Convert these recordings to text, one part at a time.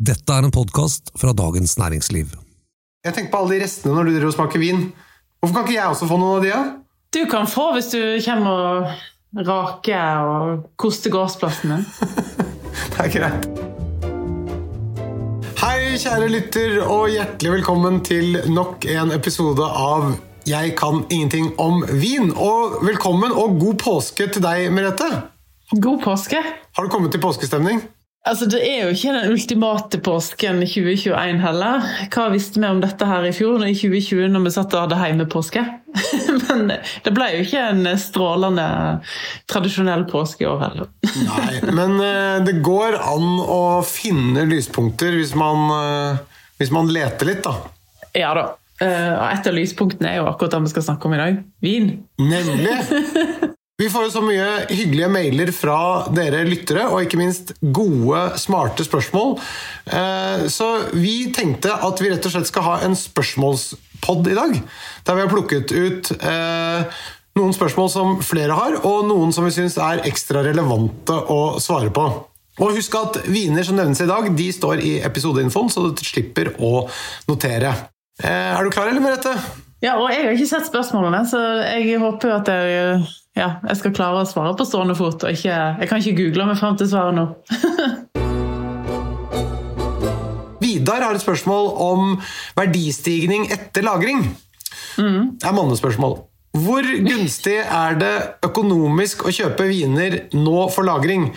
Dette er en podkast fra Dagens Næringsliv. Jeg tenker på alle de restene når du driver og smaker vin. Hvorfor kan ikke jeg også få noen av de? Ja? Du kan få hvis du kommer og raker og koster gårdsplassen din. Det er greit. Hei, kjære lytter, og hjertelig velkommen til nok en episode av Jeg kan ingenting om vin. Og velkommen og god påske til deg, Merete. God påske. Har du kommet i påskestemning? Altså, Det er jo ikke den ultimate påsken 2021 heller. Hva visste vi om dette her i fjor, i 2020, når vi satt og hadde hjemmepåske? Men det ble jo ikke en strålende tradisjonell påske i år heller. Nei, men eh, det går an å finne lyspunkter hvis man, eh, hvis man leter litt, da. Ja da. Eh, et av lyspunktene er jo akkurat det vi skal snakke om i dag. Vin. Nemlig! Vi får jo så mye hyggelige mailer fra dere lyttere, og ikke minst gode, smarte spørsmål. Eh, Så vi tenkte at vi rett og slett skal ha en spørsmålspod i dag. Der vi har plukket ut eh, noen spørsmål som flere har, og noen som vi syns er ekstra relevante å svare på. Og husk at viner som nevnes i dag, de står i episodeinfoen, så du slipper å notere. Eh, Er du klar, eller, Merete? Ja, og jeg har ikke sett spørsmålene, så jeg håper at jeg, ja, jeg skal klare å svare på stående fot. og ikke, Jeg kan ikke google meg fram til svaret nå. Vidar har et spørsmål om verdistigning etter lagring. Det er mannespørsmål. Hvor gunstig er det økonomisk å kjøpe viner nå for lagring?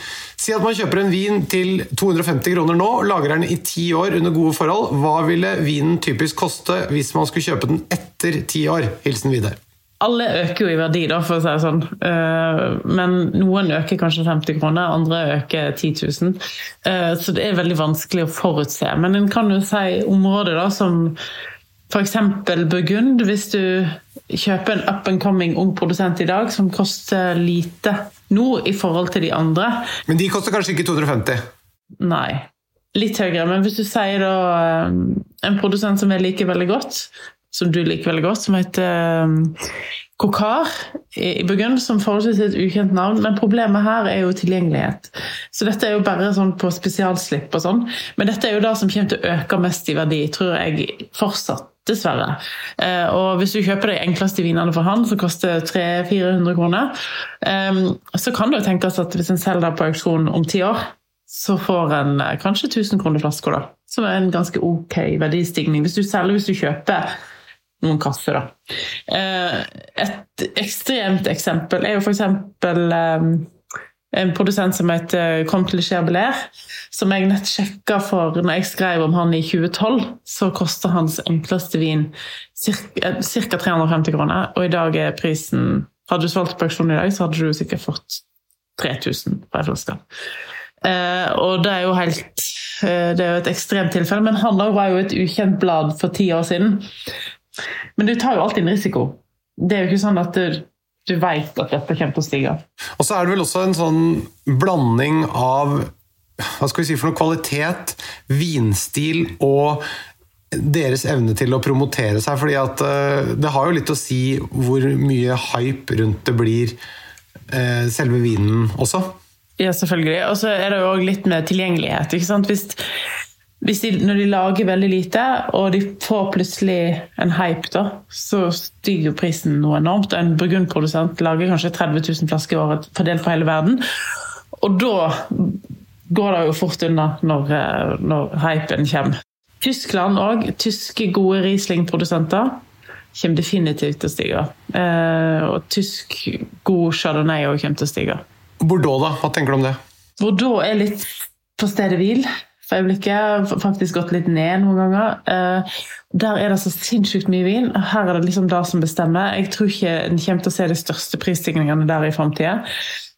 Si at man kjøper en vin til 250 kroner nå, lagrer den i ti år under gode forhold. Hva ville vinen typisk koste hvis man skulle kjøpe den etter ti år? Hilsen Vidar. Alle øker jo i verdi, da, for å si det sånn. Eh, Men noen øker kanskje 50 kroner, andre øker 10 000. Eh, Så det er veldig vanskelig å forutse. Men en kan jo si områder da, som f.eks. Burgund. Hvis du kjøper en up and coming ung produsent i dag som koster lite nå i forhold til de andre, Men de koster kanskje ikke 250? Nei. Litt høyere, men hvis du sier da eh, en produsent som jeg liker veldig godt, som du liker veldig godt, som heter um, Kokar i Burgund, som forholdsvis er et ukjent navn, men problemet her er jo tilgjengelighet. Så dette er jo bare sånn på spesialslipp og sånn, men dette er jo det som kommer til å øke mest i verdi, tror jeg fortsatt. Dessverre. Eh, og hvis du kjøper de enkleste vinene for han, som koster 300-400 kroner, eh, så kan det jo tenkes at hvis en selger det på auksjon om ti år, så får en eh, kanskje 1000 kroner flaska, da. Som er en ganske ok verdistigning. Hvis du selger hvis du kjøper noen kasser, da. Eh, Et ekstremt eksempel er jo f.eks. en produsent som heter Comte Cherbelair, som jeg nett sjekka for når jeg skrev om han i 2012, så koster hans enkleste vin ca. 350 kroner, og i dag er prisen Hadde du solgt på auksjon i dag, så hadde du sikkert fått 3000 på ei flaske. Eh, og det er jo helt eh, Det er jo et ekstremt tilfelle, men han var jo et ukjent blad for ti år siden. Men du tar jo alltid en risiko. Det er jo ikke sånn at du, du veit at dette kommer til å stige. Og så er det vel også en sånn blanding av hva skal vi si for noe kvalitet, vinstil og deres evne til å promotere seg. fordi at eh, det har jo litt å si hvor mye hype rundt det blir eh, selve vinen også. Ja, selvfølgelig. Og så er det jo også litt med tilgjengelighet. ikke sant? Hvis de, når de lager veldig lite, og de får plutselig en hype, da, så stiger prisen noe enormt. En burgundprodusent lager kanskje 30 000 flasker i året fordelt på hele verden. Og da går det jo fort unna når, eh, når hypen kommer. Tyskland òg. Tyske gode Riesling-produsenter kommer definitivt til å stige. Eh, og tysk god Chardonnay òg kommer til å stige. Bordeaux, da? Hva tenker du om det? Bordeaux er litt på stedet hvil for øyeblikket. Faktisk gått litt ned noen ganger. Eh, der er det så sinnssykt mye vin. Her er det liksom det som bestemmer. Jeg tror ikke en kommer til å se de største prisstigningene der i framtida.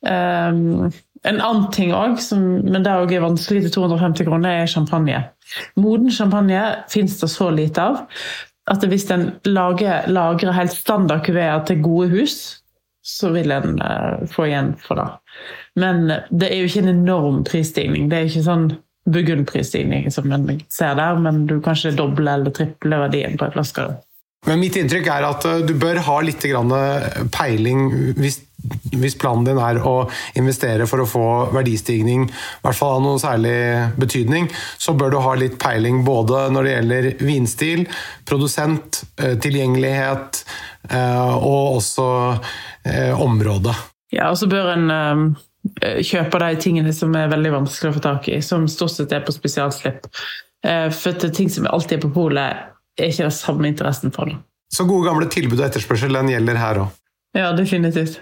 Um, en annen ting òg, men det er vanskelig til 250 kroner, er champagne. Moden champagne fins det så lite av at hvis en lager, lagrer helt standard kuveer til gode hus, så vil en få igjen for det. Men det er jo ikke en enorm prisstigning. Det er ikke sånn Burgund-prisstigning som en ser der, men du kanskje doble eller triple verdien på en flaske. Men mitt inntrykk er at eh, du bør ha litt peiling hvis, hvis, planen din er å investere for å få verdistigning, i hvert fall av noe særlig betydning, så bør du ha litt peiling både når det gjelder vinstil, produsent, eh, tilgjengelighet eh, og også område. Ja, og så bør en kjøpe de tingene som er veldig vanskelig å få tak i, som stort sett er på spesialslipp. For det er ting som alltid er på polet, er ikke den samme interessen for det. Så gode gamle tilbud og etterspørsel den gjelder her òg. Ja, definitivt.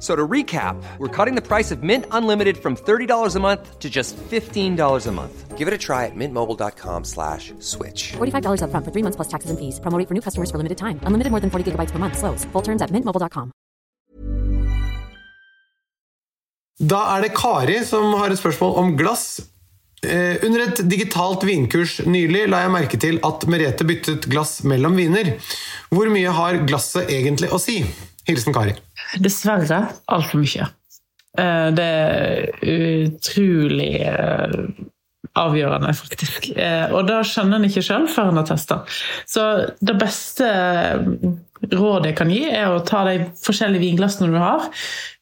So to recap, we're cutting the price of Mint Unlimited from $30 a month to just $15 a month. Give it a try at mintmobile.com slash switch. $45 up front for three months plus taxes and fees. Promoting for new customers for limited time. Unlimited more than 40 gigabytes per month. Slows. Full terms at mintmobile.com. Da er det Kari som har et spørsmål om glass. Eh, under et digitalt vinkurs nylig la jeg merke til at Merete byttet glass mellom viner. Hvor mye har glasset egentlig å si? Hilsen Kari. Dessverre altfor mye. Eh, det er utrolig eh, avgjørende, faktisk. Eh, og da skjønner en ikke sjøl før en har testa. Så det beste rådet jeg kan gi, er å ta de forskjellige vinglassene du har,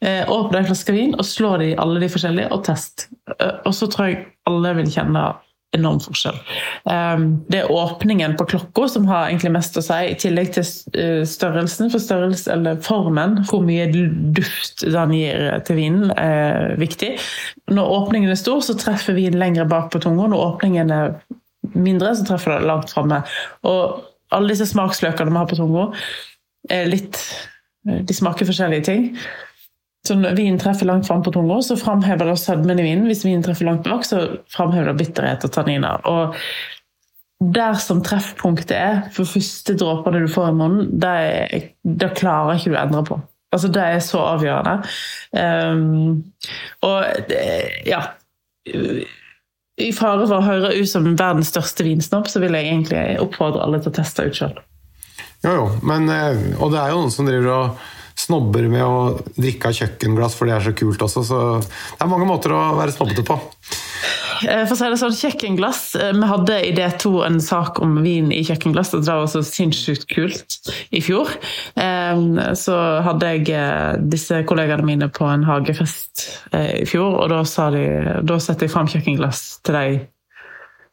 åpne en flaske vin og slå de alle de forskjellige, og test. Og så tror jeg alle vil kjenne enorm forskjell. Ehm, det er åpningen på klokka som har egentlig mest å si, i tillegg til eh, størrelsen. For størrelse, eller formen, hvor mye duft den gir til vinen, er viktig. Når åpningen er stor, så treffer vinen lenger bak på tunga. Når åpningen er mindre, så treffer det langt framme. Og alle disse smaksløkene vi har på tunga, er litt De smaker forskjellige ting. Så når vinen treffer langt fram på tunga, så framhever det sødmen i vinen. Hvis vinen treffer langt bak, så framhever det bitterhet og tanniner. Og der som treffpunktet er for første dråpene du får i munnen, det klarer ikke du å endre på. Altså, det er så avgjørende. Um, og ja I fare for å høre ut som verdens største vinsnobb, så vil jeg egentlig oppfordre alle til å teste ut sjøl. Jo, jo, men, eh, og det er jo noen som driver og snobber med å drikke av kjøkkenglass, for det er så kult også. Så det er mange måter å være snobbete på. Eh, for å si det sånn, kjøkkenglass eh, Vi hadde i D2 en sak om vin i kjøkkenglass. Det var så sinnssykt kult i fjor. Eh, så hadde jeg disse kollegaene mine på en hagefest i fjor, og da, sa de, da satte jeg fram kjøkkenglass til de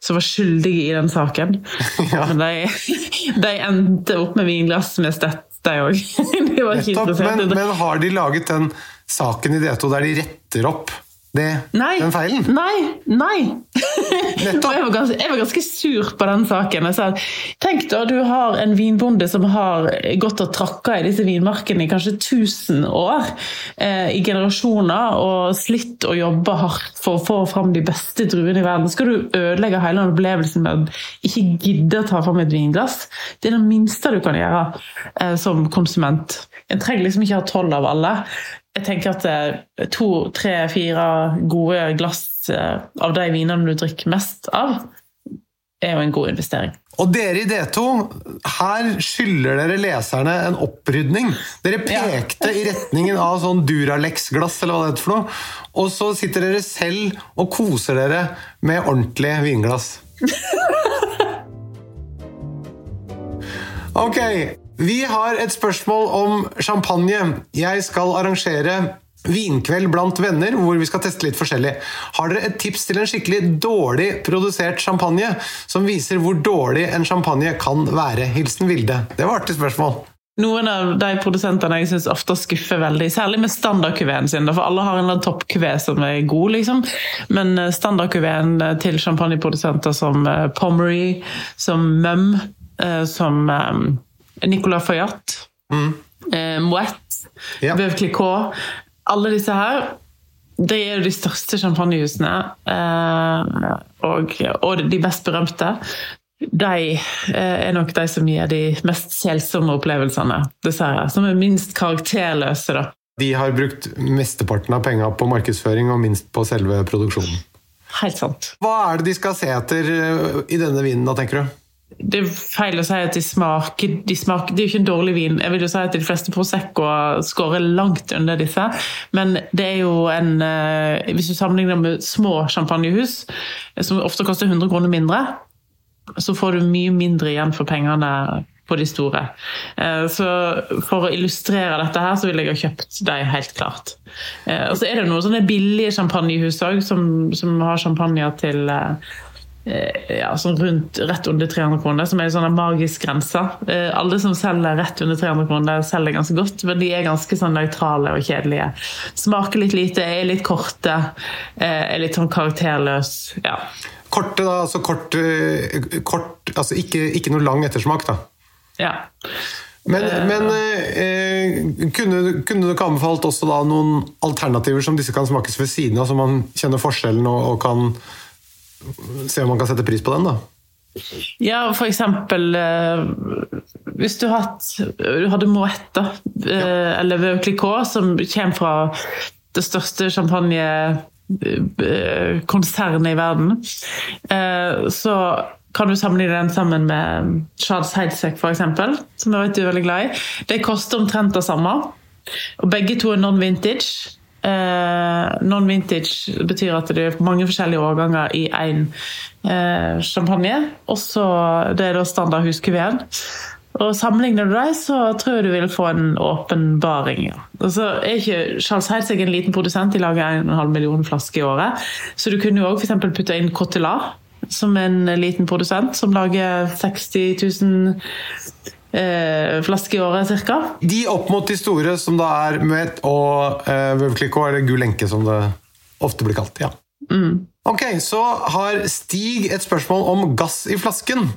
som var skyldige i den saken. Ja. Men de, de, endte opp med vinglass med stett deg òg. men, men har de laget den saken i D2 der de retter opp det, nei, den feilen? Nei! Nei! Jeg, var ganske, jeg var ganske sur på den saken. Jeg sa tenk da, du har en vinbonde som har gått og trakka i disse vinmarkene i kanskje 1000 år, eh, i generasjoner, og slitt og jobba hardt for å få fram de beste druene i verden. Skal du ødelegge hele opplevelsen med å ikke gidde å ta fram et vinglass? Det er det minste du kan gjøre eh, som konsument. En trenger liksom ikke ha tolv av alle jeg tenker at eh, to, tre, fire gode glass eh, av de vinene du drikker mest av, er jo en god investering. Og dere i D2, her skylder dere leserne en opprydning. Dere pekte ja. i retningen av sånn Duralex-glass, eller hva det heter for noe. Og så sitter dere selv og koser dere med ordentlig vinglass. Ok, vi har et spørsmål om champagne. Jeg skal arrangere vinkveld blant venner hvor vi skal teste litt forskjellig. Har dere et tips til en skikkelig dårlig produsert champagne som viser hvor dårlig en champagne kan være? Hilsen Vilde. Det var artig spørsmål. Noen av de produsentene jeg syns ofte skuffer veldig, særlig med standardkuveen sin. For alle har en toppkuvé som er god, liksom. Men eh, standardkuveen til champagneprodusenter som eh, Pommery, som Mum, eh, som Nicolas Fayat, mm. eh, Moët, ja. Veuve Clicquot Alle disse her det er jo de største champagnehusene, eh, og, og, de best berømte. De eh, er nok de som gir de mest selsomme opplevelsene, dessverre. Som er minst karakterløse, da. De har brukt mesteparten av penga på markedsføring og minst på selve produksjonen. helt sant. Hva er det de skal se etter eh, i denne vinen, da, tenker du? Det er feil å si at de smaker, de smaker Det er jo ikke en dårlig vin. Jeg vil jo si at De fleste Prosecco skårer langt under disse. Men det er jo en eh, Hvis du sammenligner med små champagnehus, som ofte koster 100 kroner mindre, så får du mye mindre igjen for pengene på de store. Eh, Så for å illustrere dette her, så ville jeg ha kjøpt de helt klart. Eh, Og så er det noen sånne billige champagnehus òg, som, som har champagne til eh, ja, sånn rundt, rett under 300 kroner, som er en sånn magisk grense. Eh, Alle som selger rett under 300 kroner, selger ganske godt, men de er ganske sånn nøytrale og kjedelige. Smaker litt lite, er litt korte, eh, er litt sånn karakterløs. Ja. Korte, da. Altså kort, eh, kort Altså ikke, ikke noe lang ettersmak, da. ja. Men, men eh, kunne, kunne du ikke anbefalt også da noen alternativer som disse kan smakes ved siden av, så man kjenner forskjellen og, og kan se om man kan sette pris på den? da? Ja, for eksempel eh, Hvis du, hatt, du hadde Moët, da, eh, eller Veuve Clicquot, som kommer fra det største champagnekonsernet i verden, eh, så kan du sammenligne den sammen med Charles Heidsieck, f.eks., som jeg vet du er veldig glad i. Det koster omtrent det samme, og begge to er non-vintage. Eh, Non-vintage betyr at det er mange forskjellige årganger i én eh, champagne. Og så det er da standard huskuven. Og Sammenligner du dem, så tror jeg du vil få en åpenbaring. Ja. Og så er ikke Charles Heidsieck en liten produsent, de lager 1,5 million flasker i året. Så du kunne jo òg putte inn Cotelat, som en liten produsent, som lager 60 000 eh, flaske i året ca. De opp mot de store, som da er Moet og eh, Veuve eller gul enke som det ofte blir kalt. ja. Ok, Så har Stig et spørsmål om gass i flasken.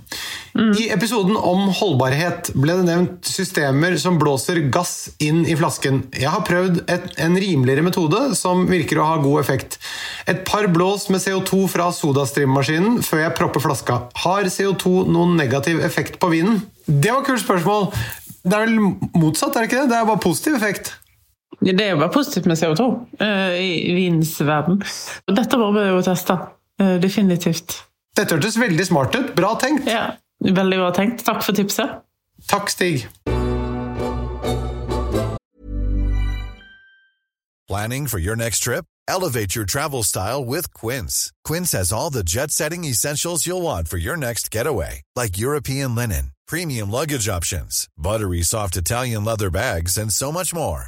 I episoden om holdbarhet ble det nevnt systemer som blåser gass inn i flasken. Jeg har prøvd et, en rimeligere metode som virker å ha god effekt. Et par blås med CO2 fra sodastream-maskinen før jeg propper flaska. Har CO2 noen negativ effekt på vinen? Det var et kult spørsmål. Det er vel motsatt, er det ikke det? Det er bare positiv effekt. Det er jo bare positivt med CO2 eh, i vinens verden. Dette må vi jo teste. eh, definitivt. Dette hørtes veldig smart ut. Bra tenkt. Ja, Veldig bra tenkt. Takk for tipset. Takk, Stig. Planning for your next trip? Elevate your travel style with Quince. Quince has all the jet setting essentials you'll want for your next getaway, like European linen, premium luggage options, buttery soft Italian leather bags, and so much more.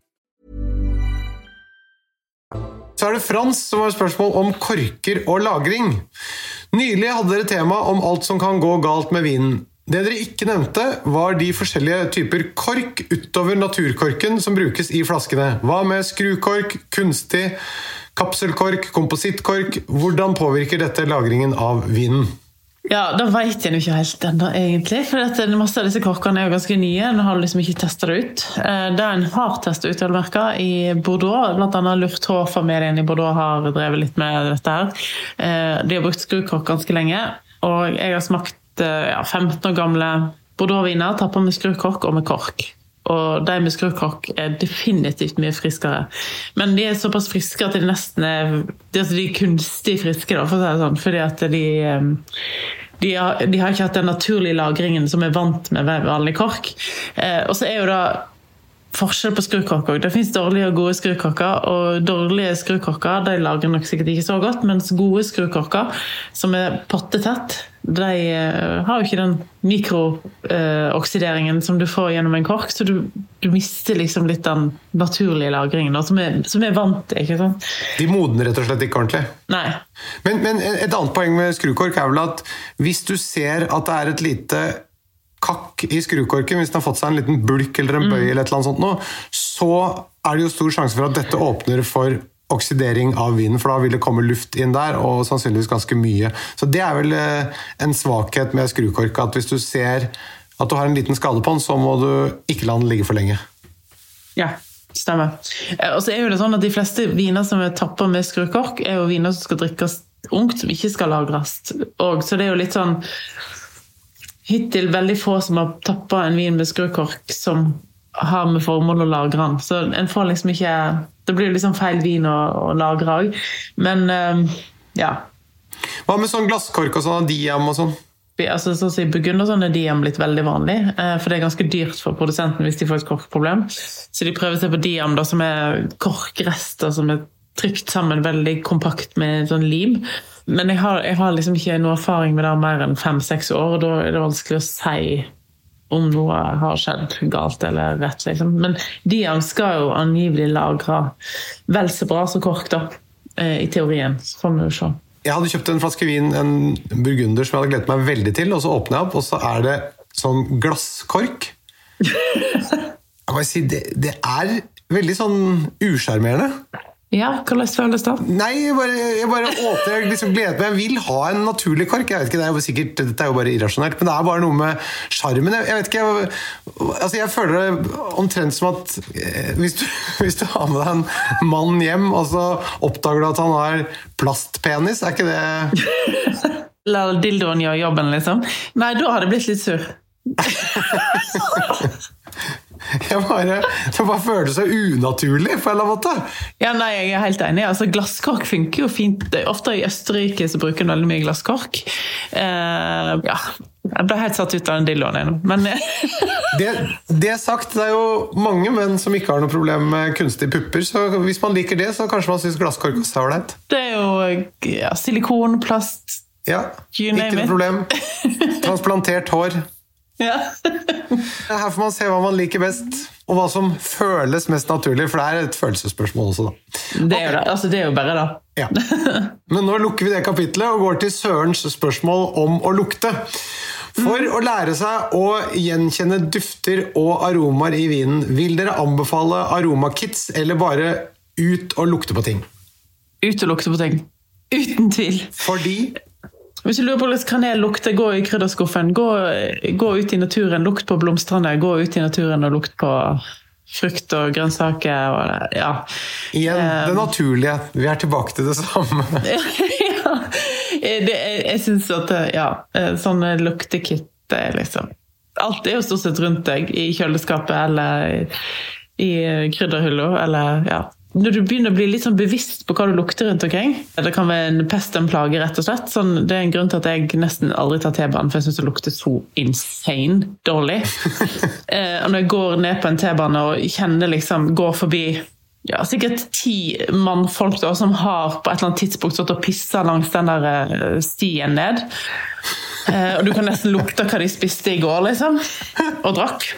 Så er det Frans som har spørsmål om korker og lagring. Nylig hadde dere tema om alt som kan gå galt med vinen. Det dere ikke nevnte, var de forskjellige typer kork utover naturkorken som brukes i flaskene. Hva med skrukork, kunstig, kapselkork, komposittkork? Hvordan påvirker dette lagringen av vinen? Ja, Da veit jeg jo ikke helt ennå, egentlig. For masse av disse korkene er jo ganske nye. En har liksom ikke testa det ut. Det Det en har testa ut ølmerker i Bordeaux, bl.a. Lurtå-familien i Bordeaux har drevet litt med dette her. Eh, De har brukt skrukork ganske lenge, og jeg har smakt eh, ja, 15 år gamle Bordeaux-viner tappa med skrukork og med kork. Og de med skrukork er definitivt mye friskere. Men de er såpass friske at de nesten er De, altså er kunstig friske, da, for å si det sånn. Fordi at de, eh, de, har, de har ikke hatt den naturlige lagringen som er vant med vanlig kork. Eh, og så er jo da forskjell på skrukorker. Det fins dårlige og gode skrukorker. Og dårlige skrukorker de lagrer nok sikkert ikke så godt, mens gode skrukorker, som er pottetett, de uh, har jo ikke den mikrooksideringen uh, som du får gjennom en kork, så du, du mister liksom litt den naturlige lagringen som er, som er vant til. ikke sant? De modner rett og slett ikke ordentlig? Nei. Men, men et annet poeng med skrukork er vel at hvis du ser at det er et lite kakk i skrukorken, hvis den har fått seg en liten bulk eller en bøy, mm. eller et eller annet sånt noe, så er det jo stor sjanse for at dette åpner for oksidering av vinen, for da vil det komme luft inn der, og sannsynligvis ganske mye. Så det er vel eh, en svakhet med skrukork, at hvis du ser at du har en liten skade på den, så må du ikke la den ligge for lenge. Ja, stemmer. Eh, og så er jo det sånn at De fleste viner som er tappa med skrukork, er jo viner som skal drikkes ungt, som ikke skal lagres. Og, så det er jo litt sånn hittil veldig få som har tappa en vin med skrukork som har med formål å lagre den. Så en får liksom ikke Det blir liksom feil vin å, å lagre òg. Men um, ja. Hva med sånn glasskork og sånn diam og sånn? Altså, så å si, og sånn er diam blitt veldig vanlig, eh, for det er ganske dyrt for produsenten hvis de får et korkproblem. Så de prøver seg på diam, da, som er korkrester som er trykt sammen veldig kompakt med sånn lim. Men jeg har, jeg har liksom ikke noe erfaring med det mer enn fem-seks år, og da er det vanskelig å si om noe har skjedd galt eller rett. Liksom. Men de skal jo angivelig lagre vel så bra som kork, da, eh, i teorien. Så får vi jo se. Jeg hadde kjøpt en flaske vin, en burgunder, som jeg hadde gledet meg veldig til. Og så åpner jeg opp, og så er det sånn glasskork. Jeg må si, det, det er veldig sånn usjarmerende. Ja, Hvordan føles det? Nei, Jeg bare, jeg bare åter, jeg liksom gleder meg. Jeg vil ha en naturlig kork. Jeg vet ikke, det er jo sikkert, Dette er jo bare irrasjonelt, men det er bare noe med sjarmen. Jeg, vet ikke, jeg, altså jeg føler det omtrent som at eh, hvis du, hvis du, har med deg en mann hjem, og så oppdager du at han har plastpenis, er ikke det La dildoen gjøre jobben, liksom? Nei, da har det blitt litt sur. Jeg bare, det bare føles så unaturlig på en eller annen måte. Ja, nei, Jeg er helt enig. Altså, Glasskork funker jo fint. Ofte i Østerrike så bruker en veldig mye glasskork. Uh, ja, jeg ble helt satt ut av den dilloen ennå, men det, det sagt, det er jo mange menn som ikke har noe problem med kunstige pupper, så hvis man liker det, så kanskje man syns glasskork er ålreit. Det er jo ja, silikon, plast Ja, ikke noe problem. Transplantert hår. Ja. Her får man se hva man liker best, og hva som føles mest naturlig. For det er et følelsesspørsmål også, da. Det er, jo, det. Altså, det er jo bare det. Ja. Men nå lukker vi det kapitlet og går til Sørens spørsmål om å lukte. For å lære seg å gjenkjenne dufter og aromaer i vinen, vil dere anbefale aromakits eller bare ut og lukte på ting? Ut og lukte på ting. Uten tvil. Fordi hvis du lurer på hvordan kanel lukter, gå i krydderskuffen. Gå, gå, ut i naturen, lukt på blomstrene. Gå ut i naturen og lukt på frukt og grønnsaker. Og, ja. Igjen det um, naturlige. Vi er tilbake til det samme. ja. Det, jeg syns at ja, sånne luktekit liksom Alt er jo stort sett rundt deg i kjøleskapet eller i krydderhylla eller ja, når du begynner å bli litt sånn bevisst på hva du lukter rundt omkring Det kan være en pest, en plage, rett og slett. Sånn, det er en grunn til at jeg nesten aldri tar T-banen, for jeg syns det lukter så insane dårlig. eh, og når jeg går ned på en T-bane og kjenner liksom Går forbi ja, sikkert ti mannfolk da, som har på et eller annet tidspunkt stått og pissa langs den der eh, stien ned. Eh, og du kan nesten lukte hva de spiste i går, liksom. Og drakk.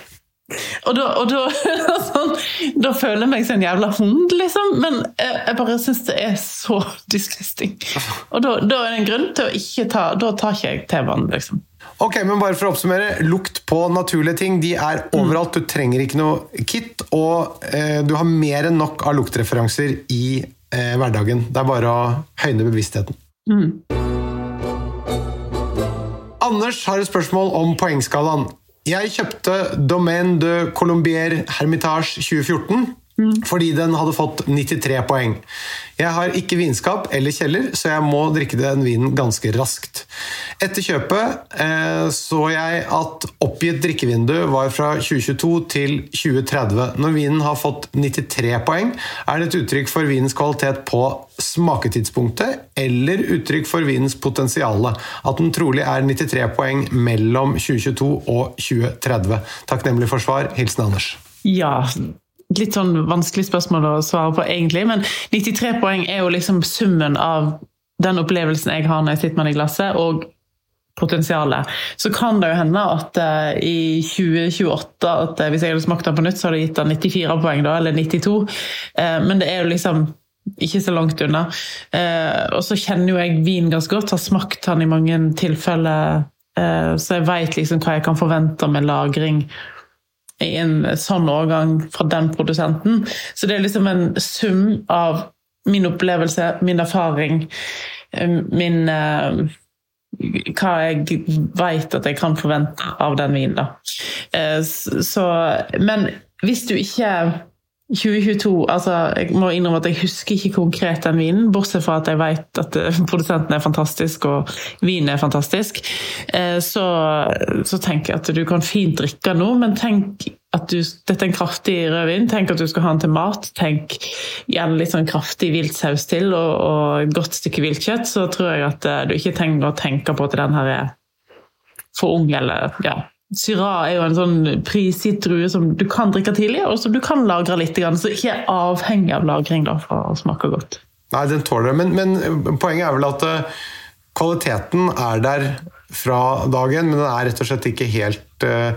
Og da, og da, sånn, da, føler jeg meg som en jævla hund, liksom. Men jeg, jeg bare syns det er så disgusting. Og da, da, er det en grunn til å ikke ta Da tar ikke jeg T-banen, liksom. Ok, men bare for å oppsummere. Lukt på naturlige ting. De er overalt. Du trenger ikke noe kit. Og eh, du har mer enn nok av luktreferanser i eh, hverdagen. Det er bare å høyne bevisstheten. Mm. Anders har et spørsmål om poengskalaen. Jeg kjøpte Domaine de Colombier Hermitage 2014. Fordi den hadde fått 93 poeng. Jeg har ikke vinskap eller kjeller, så jeg må drikke den vinen ganske raskt. Etter kjøpet eh, så jeg at oppgitt drikkevindu var fra 2022 til 2030. Når vinen har fått 93 poeng, er det et uttrykk for vinens kvalitet på smaketidspunktet, eller uttrykk for vinens potensiale. At den trolig er 93 poeng mellom 2022 og 2030. Takknemlig for svar. Hilsen Anders. Ja, litt sånn vanskelig spørsmål å svare på, egentlig. Men 93 poeng er jo liksom summen av den opplevelsen jeg har når jeg sitter med det glasset, og potensialet. Så kan det jo hende at uh, i 2028, at uh, hvis jeg hadde smakt den på nytt, så hadde jeg gitt den 94 poeng, da, eller 92. Uh, men det er jo liksom ikke så langt unna. og så kjenner jo jeg vin ganske godt, har smakt den i mange tilfeller, så jeg veit liksom hva jeg kan forvente med lagring i en sånn årgang fra den produsenten. Så det er liksom en sum av min opplevelse, min erfaring, min hva jeg vet at jeg kan forvente av den vinen. Da. Så, men hvis du ikke 2022 altså Jeg må innrømme at jeg husker ikke konkret den vinen, bortsett fra at jeg vet at produsenten er fantastisk og vinen er fantastisk. Så, så tenker jeg at du kan fint drikke nå, men tenk at du, dette er en kraftig rødvin. Tenk at du skal ha den til mat. Tenk gjerne litt sånn kraftig viltsaus til og, og et godt stykke viltkjøtt. Så tror jeg at du ikke trenger å tenke på at den her er for ung eller ja, Syrah er jo en sånn prisgitt drue som du kan drikke tidlig, og som du kan lagre litt. Så ikke er avhengig av lagring da, for å smake godt. Nei, den tåler det. Men, men poenget er vel at uh, kvaliteten er der fra dagen, men den er rett og slett ikke helt uh,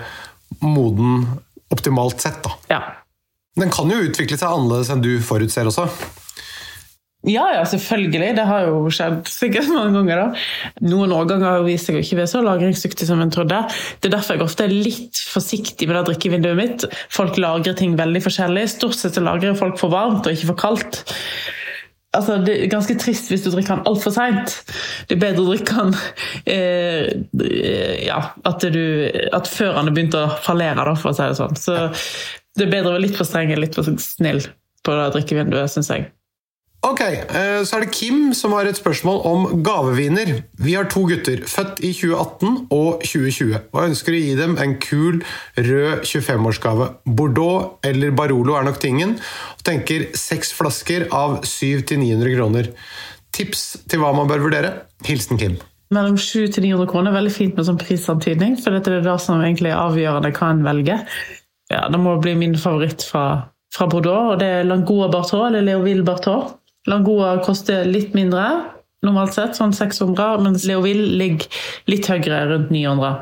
moden optimalt sett. da. Ja. Den kan jo utvikle seg annerledes enn du forutser også. Ja, ja, selvfølgelig. Det har jo skjedd sikkert mange ganger. da. Noen årganger har vist seg å ikke være så lagringsdyktig som en trodde. Det er derfor jeg ofte er litt forsiktig med det drikkevinduet mitt. Folk lagrer ting veldig forskjellig. Stort sett lagrer folk for varmt og ikke for kaldt. Altså, det er ganske trist hvis du drikker den altfor seint. Det er bedre å drikke den eh, ja, at, du, at før den har begynt å fallere, da, for å si det sånn. Så det er bedre å være litt for streng enn litt for snill på det drikkevinduet, syns jeg. Ok, Så er det Kim som har et spørsmål om gaveviner. Vi har to gutter, født i 2018 og 2020, og ønsker å gi dem en kul, rød 25-årsgave. Bordeaux eller Barolo er nok tingen, og tenker seks flasker av 700-900 kroner. Tips til hva man bør vurdere? Hilsen Kim. Mellom 700 til 900 kroner. er Veldig fint med sånn prisantydning, for dette er det som egentlig er avgjørende hva en velger. Ja, Det må bli min favoritt fra, fra Bordeaux, og det er Langoa Bartaux eller Leoville Bartaux. Langoa koster litt mindre, normalt sett, sånn 600, mens Leoville ligger litt høyere, rundt 900.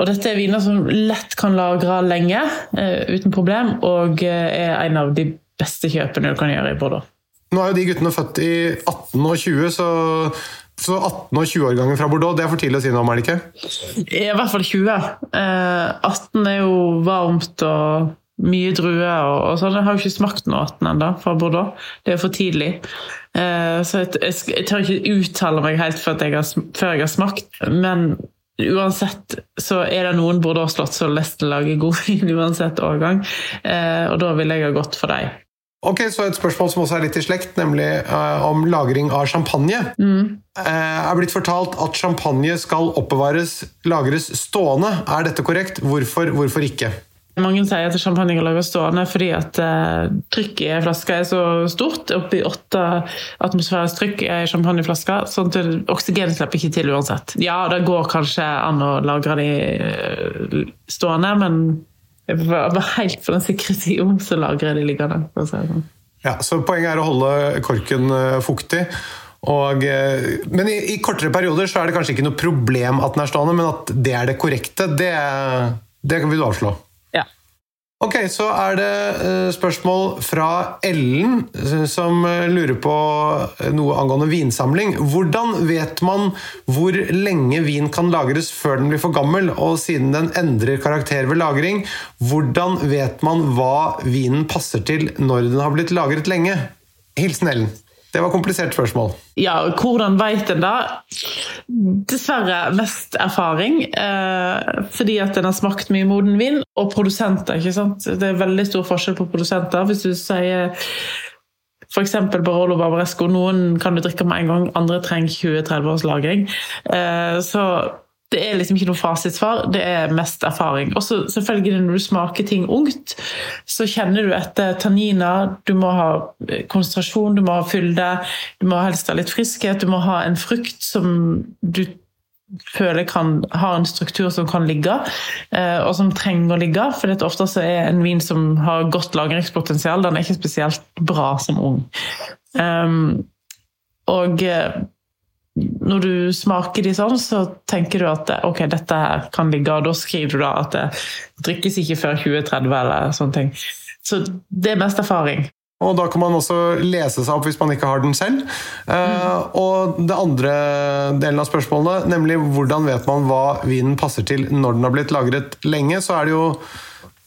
Og dette er viner som lett kan lagre lenge uh, uten problem, og uh, er en av de beste kjøpene du kan gjøre i Bordeaux. Nå er jo de guttene født i 18 og 20, så, så 18- og 20-årgangen fra Bordeaux, det er for tidlig å si noe om, er det ikke? I hvert fall 20. Uh, 18 er jo varmt og mye druer og, og sånn. Jeg har jo ikke smakt noe 18 ennå fra Bordeaux. Det er for tidlig. Uh, så jeg, jeg, jeg, tør ikke uttale meg helt før jeg, har, før jeg har smakt. Men uansett så er det noen Bordeaux-slott som nesten lager god vin uansett årgang. Uh, og da vil jeg ha gått for dem. Ok, Så et spørsmål som også er litt i slekt, nemlig uh, om lagring av champagne. Mm. Uh, er blitt fortalt at champagne skal oppbevares, lagres stående. Er dette korrekt? Hvorfor, hvorfor ikke? Mange sier at champagne kan lages stående fordi at uh, trykket i flaska er så stort. Oppi åtte atmosfærisk trykk i champagneflaska. sånn at oksygen slipper ikke til uansett. Ja, det går kanskje an å lagre de uh, stående, men helt på den sikre sida så lagrer jeg de liggende. sånn. Ja, så Poenget er å holde korken fuktig. Og, men i, i, kortere perioder så er det kanskje ikke noe problem at den er stående, men at det er det korrekte, det, det vil du avslå? Ok, Så er det eh, spørsmål fra Ellen, eh, som eh, lurer på noe angående vinsamling. Hvordan vet man hvor lenge vin kan lagres før den blir for gammel, og siden den endrer karakter ved lagring, hvordan vet man hva vinen passer til når den har blitt lagret lenge? Hilsen Ellen. Det var komplisert spørsmål. Ja, hvordan veit en det? Dessverre mest erfaring. Eh, fordi at en har smakt mye moden vin. Og produsenter, ikke sant. Det er veldig stor forskjell på produsenter. Hvis du sier f.eks. Barolo Barbaresco. Noen kan du drikke med en gang, andre trenger 20-30 års lagring. Eh, så det er liksom ikke noe fasitsvar, det er mest erfaring. Og så selvfølgelig når du smaker ting ungt, så kjenner du etter tanniner. Du må ha konsentrasjon, du må ha fylde, du må helst ha litt friskhet. Du må ha en frukt som du føler kan, har en struktur som kan ligge, eh, og som trenger å ligge. For det ofte så er en vin som har godt lagringspotensial, den er ikke spesielt bra som ung. Um, og eh, når du smaker de sånn, så tenker du at ok, dette her kan ligge, og da skriver du da at det drikkes ikke før 2030 eller sånne ting. Så det er mest erfaring. Og da kan man også lese seg opp hvis man ikke har den selv. Mm. og det andre delen av spørsmålet, nemlig hvordan vet man hva vinen passer til når den har blitt lagret lenge, så er det jo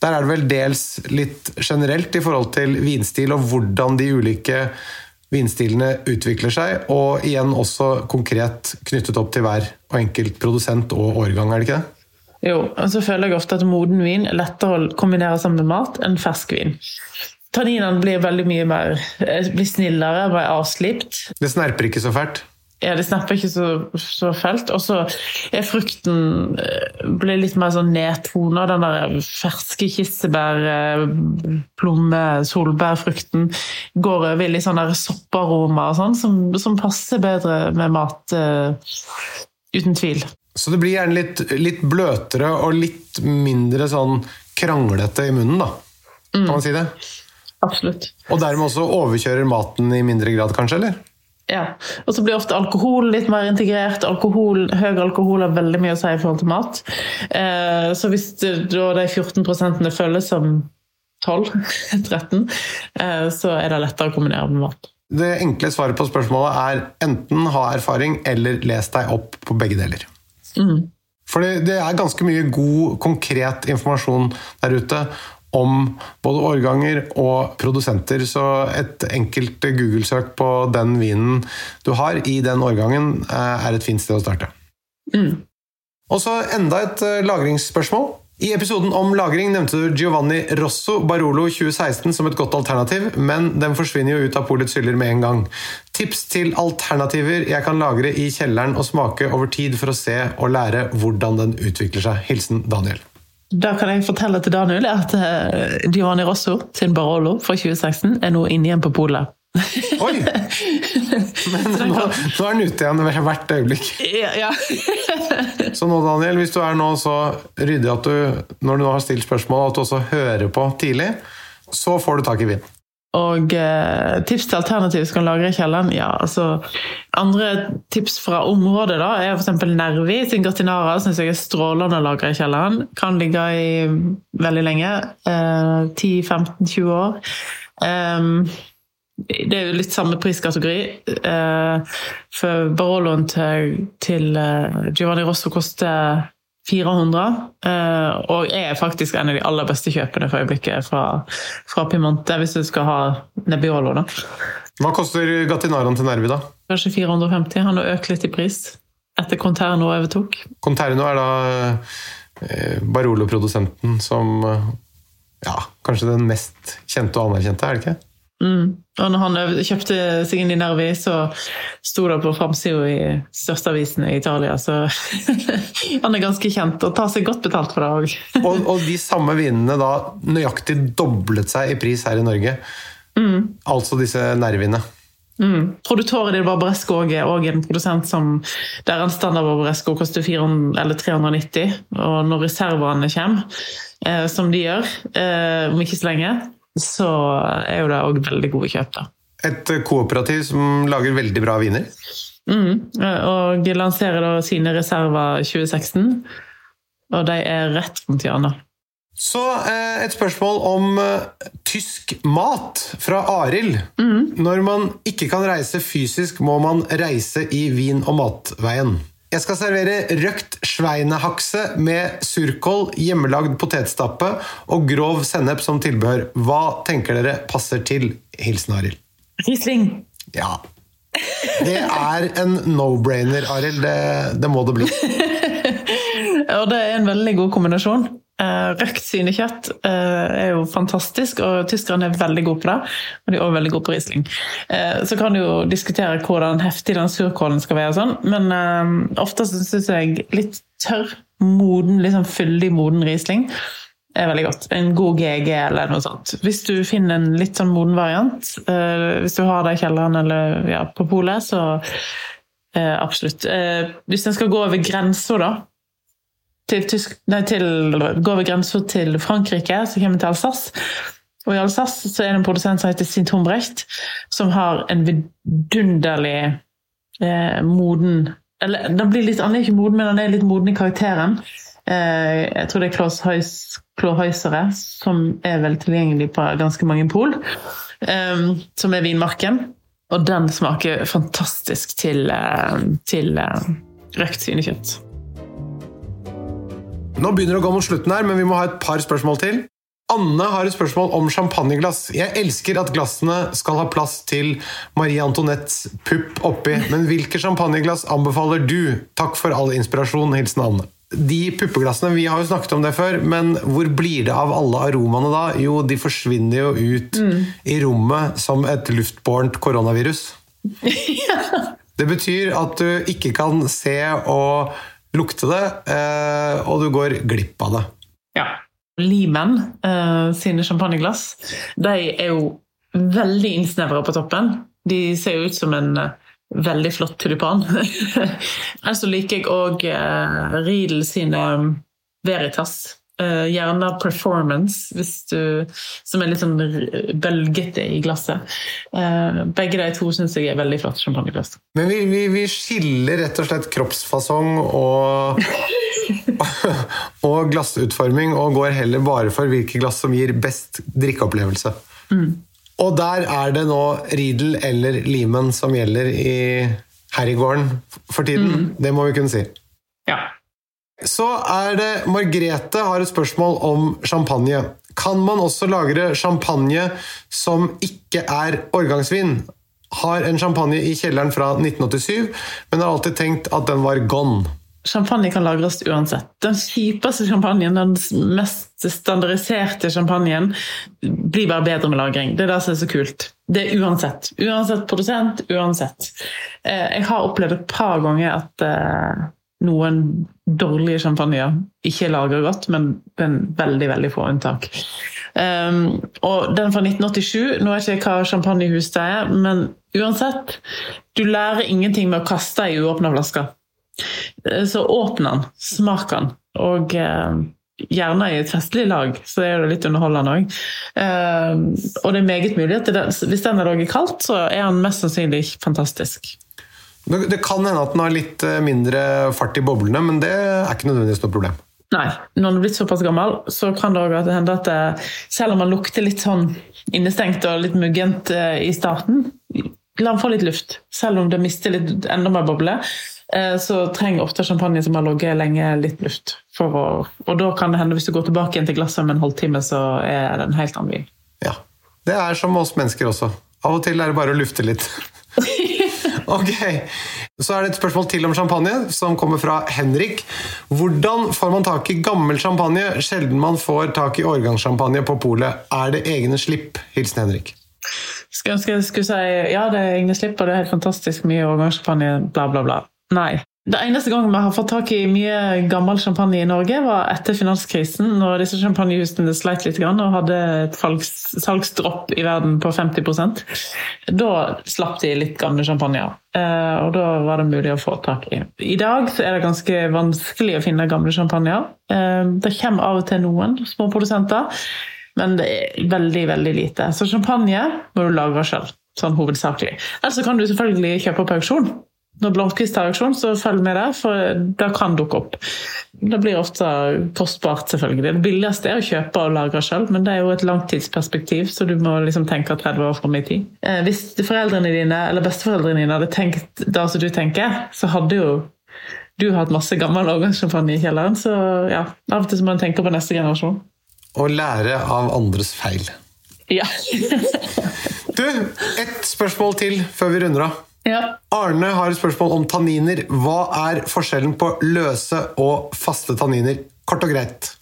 der er det vel dels litt generelt i forhold til vinstil og hvordan de ulike vinstilene utvikler seg, og igjen også konkret knyttet opp til hver og enkelt produsent og årgang, er det ikke det? Jo, og så føler jeg ofte at moden vin er lettere å kombinere sammen med mat enn fersk vin. Tanninene blir veldig mye mer eh, blir snillere, mer avslipt. Det snerper ikke så fælt? Ja, det snapper ikke så, så fælt. Og så er frukten eh, blir litt mer sånn nedtona. Den der ferske kirsebær, eh, plomme, solbærfrukten går over i litt sånn sopparoma og sånn, som, som, passer bedre med mat, uh, uten tvil. Så det blir gjerne litt, litt, bløtere og litt mindre sånn kranglete i munnen, da? Kan man si det? Absolutt. Og dermed også overkjører maten i mindre grad, kanskje? eller? Ja. Og så blir ofte alkohol litt mer integrert. Alkohol, høy alkohol har veldig mye å si i forhold til mat. Eh, så hvis det, da de 14 føles som 12-13, eh, så er det lettere å kombinere med mat. Det enkle svaret på spørsmålet er enten ha erfaring eller les deg opp på begge deler. Mm. For det er ganske mye god, konkret informasjon der ute om både årganger og produsenter. Så et enkelt Google-søk på den vinen du har i den årgangen, eh, er et fint sted å starte. Mm. Og så enda et eh, lagringsspørsmål. I episoden om lagring nevnte du Giovanni Rosso Barolo 2016 som et godt alternativ, men den forsvinner jo ut av polets hyller med en gang. Tips til alternativer jeg kan lagre i kjelleren og smake over tid for å se og lære hvordan den utvikler seg. Hilsen Daniel. Da kan jeg fortelle til Daniel at uh, Giovanni Rosso sin Barolo fra 2016 er nå inne igjen på polet. Oi! Men nå, nå, er den ute igjen hvert øyeblikk. Ja, ja. så nå, Daniel, hvis du er nå så ryddig at du, når du nå har stilt spørsmål, at du også hører på tidlig, så får du tak i vin. Og eh, tips til alternativ som kan lagre i kjelleren? Ja, altså Andre tips fra området da, er f.eks. Nervi sin Gratinara. Syns jeg er strålende å lagre i kjelleren. Kan ligge i veldig lenge. Eh, 10-15-20 år. Eh, det er jo litt samme priskategori. Eh, for Baroloen til, til eh, Giovanni Rosso koster 400. Eh, og er faktisk en av de aller beste kjøpene for øyeblikket fra, fra Piemonte, hvis du skal ha Nebbiolo. da. Hva koster Gatinaroen til Nervi, da? Kanskje 450. Han har økt litt i pris etter Conterno overtok. Conterno er da eh, Barolo-produsenten som ja, kanskje den mest kjente og anerkjente, er det ikke? Mm. Og når han kjøpte seg inn i Nervi, så sto det på framsida i største avisen i Italia. Så han er ganske kjent og tar seg godt betalt for det òg. og, og, de samme vinene da nøyaktig doblet seg i pris her i Norge. Mm. Altså disse Nerviene. Mm. Produktøren din Barbaresco er òg en produsent som der en standard Barbaresco koster 400, eller 390. Og når reservene kommer, eh, som de gjør eh, om ikke så lenge, så er jo det òg veldig gode kjøp. da. Et kooperativ som lager veldig bra viner? Mm, og lanserer da sine reserver 2016. Og de er rett rundt hjørnet. Så eh, et spørsmål om tysk mat fra Arild. Mm. Når man ikke kan reise fysisk, må man reise i vin- og matveien. Jeg skal servere røkt sveinehakse med surkål, hjemmelagd potetstappe og grov sennep som tilbehør. Hva tenker dere passer til? Hilsen Arild. Riesling. Ja, Det er en no-brainer, Arild. Det, det må det bli. ja, det er en veldig god kombinasjon. Eh, Røkt svinekjøtt eh, er jo fantastisk, og tyskerne er veldig gode på det. Og de er også veldig gode på Riesling. Eh, Så kan du jo diskutere hvordan heftig den surkålen skal være, sånn, men ofte syns jeg litt tørr, moden, litt sånn fyldig moden Riesling er veldig godt. En god GG eller noe sånt. Hvis du finner en litt sånn moden variant, hvis du har det i kjelleren eller ja, på polet, så absolutt. Hvis en skal gå over grensa, da, til, tysk, nei, til, Går over grensa til Frankrike, så kommer vi til Alsace. Og i Alsace så er det en produsent som heter Sint Humbrecht, som har en vidunderlig eh, moden Eller den blir litt, er ikke moden, men han er litt moden i karakteren. Eh, jeg tror det er Klaus Heus, Klåhøysere, som er vel tilgjengelig på ganske mange pol. eh, som er vinmarken. Og den smaker fantastisk til, eh, til eh, røkt svinekjøtt. Nå begynner det å gå mot slutten her, men vi må ha et par spørsmål til. Anne har et spørsmål om champagneglass. Jeg elsker at glassene skal ha plass til Marie Antoinettes pupp oppi, men hvilke champagneglass anbefaler du? Takk for all inspirasjon. Hilsen Anne. De puppeglassene, vi har jo snakket om det før, men hvor blir det av alle aromaene da? Jo, de forsvinner jo ut i rommet som et luftbårent koronavirus. Det betyr at du ikke kan se og lukte det, eh, og du går glipp av det. Ja. Limen eh, sine champagneglass de er jo veldig innsnevra på toppen. De ser jo ut som en eh, veldig flott tulipan. Ellers så liker jeg òg Riedel sine Veritas. Eh, gjerne Performance, hvis du, som er litt sånn bølgete i glasset. Uh, begge de to syns jeg er veldig flotte champagneglass. Men vi, vi, vi skiller rett og slett kroppsfasong og, og glassutforming, og går heller bare for hvilke glass som gir best drikkeopplevelse. Og der er det nå Riedel eller Limen som gjelder i herregården for tiden. Det må vi kunne si. Så er det Margrethe har et spørsmål om champagne. Kan man også lagre champagne som ikke er årgangsvin? Har en champagne i kjelleren fra 1987, men har alltid tenkt at den var gone. Champagne kan lagres uansett. Den kjipeste champagnen, den mest standardiserte champagnen, blir bare bedre med lagring. Det er det som er så kult. Det er uansett. Uansett produsent, uansett. Eh, Jeg har opplevd et par ganger at eh, noen dårlige champagner ikke lager godt, men er veldig, veldig få unntak. Um, og den fra 1987, nå vet jeg ikke hva champagnehus det er, men uansett, du lærer ingenting med å kaste i uåpna flasker. Eh, Så åpne den, smak den, og uh, gjerne i et festlig lag, så er det litt underholdende òg. Uh, og det er meget mulig at det, hvis den er laget kaldt, så er den mest sannsynlig fantastisk. Det kan hende at den har litt eh, mindre fart i boblene, men det er ikke nødvendigvis noe problem. Nei, når den er blitt såpass gammel, så kan det også hende at det, selv om man lukter litt sånn innestengt og litt muggent eh, i starten, la den få litt luft. Selv om det mister litt enda mer boble, eh, så trenger ofte champagne som har ligget lenge, litt luft. For å, og da kan det hende, hvis du går tilbake igjen til glasset om en halvtime, så er det en helt annen vin. Ja. Det er som oss mennesker også. Av og til er det bare å lufte litt. Ok, Så er det et spørsmål til om champagne, som kommer fra Henrik. Hvordan får man tak i gammel champagne? Sjelden man får tak i årgangssjampanje på polet. Er det egne slipp? Hilsen Henrik. Skulle jeg skulle si ja, det er egne slipp, og det er helt fantastisk mye årgangssjampanje, bla, bla, bla. Nei. Det eneste gangen vi har fått tak i mye gammel champagne i Norge, var etter finanskrisen, når disse champagnehusene sleit litt og hadde et salgsdropp i verden på 50% Da slapp de litt gamle champagner. Eh, og da var det mulig å få tak i. I dag er det ganske vanskelig å finne gamle champagner. Eh, det kommer av og til noen små produsenter, men det er veldig, veldig lite. Så champagne må du lage sjøl, sånn hovedsakelig. Eller så kan du selvfølgelig kjøpe på auksjon. Når Blomkvist har auksjon, så følg med der, for det kan dukke opp. Det blir ofte kostbart, selvfølgelig. Det billigste er å kjøpe og lagre sjøl, men det er jo et langtidsperspektiv, så du må liksom tenke 30 år fram i tid. Eh, hvis foreldrene dine eller besteforeldrene dine hadde tenkt det som du tenker, så hadde jo du hatt masse gammel årgangssjampanje i kjelleren, så ja, av og til må en tenke på neste generasjon. Å lære av andres feil. Ja. Du, ett spørsmål til før vi runder av. Ja. Arne har et spørsmål om tanniner. Hva er forskjellen på løse og faste tanniner? Kort og greit.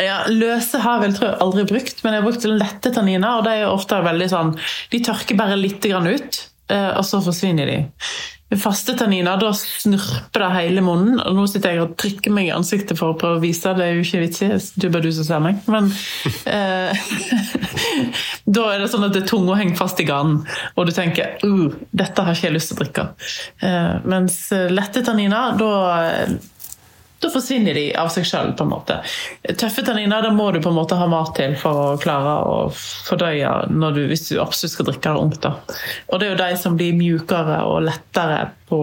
Ja, Løse har jeg vel tror jeg aldri brukt, men jeg har brukt lette tanniner. og de er ofte veldig sånn, De tørker bare litt grann ut, eh, og så forsvinner de. Med faste tanniner da snurper det hele munnen. og Nå sitter jeg og trykker meg i ansiktet for å prøve å vise, det er jo ikke vitsig. Det er bare du som ser meg. Men eh, da er det sånn at det tunga henger fast i ganen, og du tenker uh, dette har ikke jeg lyst til å drikke. Eh, mens lette tanniner, da da forsvinner de av seg sjøl. Tøffe tanniner da må du på en måte ha mat til for å klare å fordøye du, hvis du absolutt skal drikke det ungt. Da. Og det er jo de som blir mjukere og lettere på,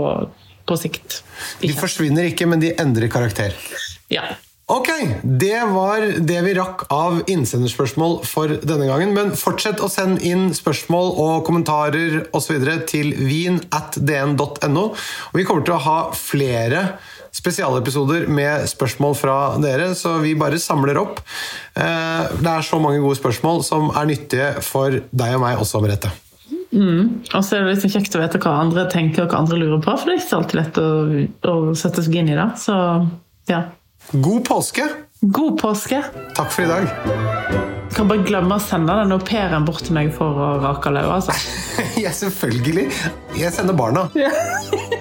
på sikt. De forsvinner ikke, men de endrer karakter. Ja. Ok, det var det vi rakk av innsenderspørsmål for denne gangen. Men fortsett å sende inn spørsmål og kommentarer osv. til vin at dn.no. Vi kommer til å ha flere spesialepisoder med spørsmål fra dere, så vi bare samler opp. Eh, det er så mange gode spørsmål som er nyttige for deg og meg også, Merete. Mm. Og så er det liksom kjekt å vite hva andre tenker og hva andre lurer på, for det er ikke alltid lett å, å sette seg inn i det. Så ja. God påske! God påske! Takk for i dag. Jeg kan bare glemme å sende den au pairen bort til meg for å rake løa. Altså. ja, selvfølgelig. Jeg sender barna.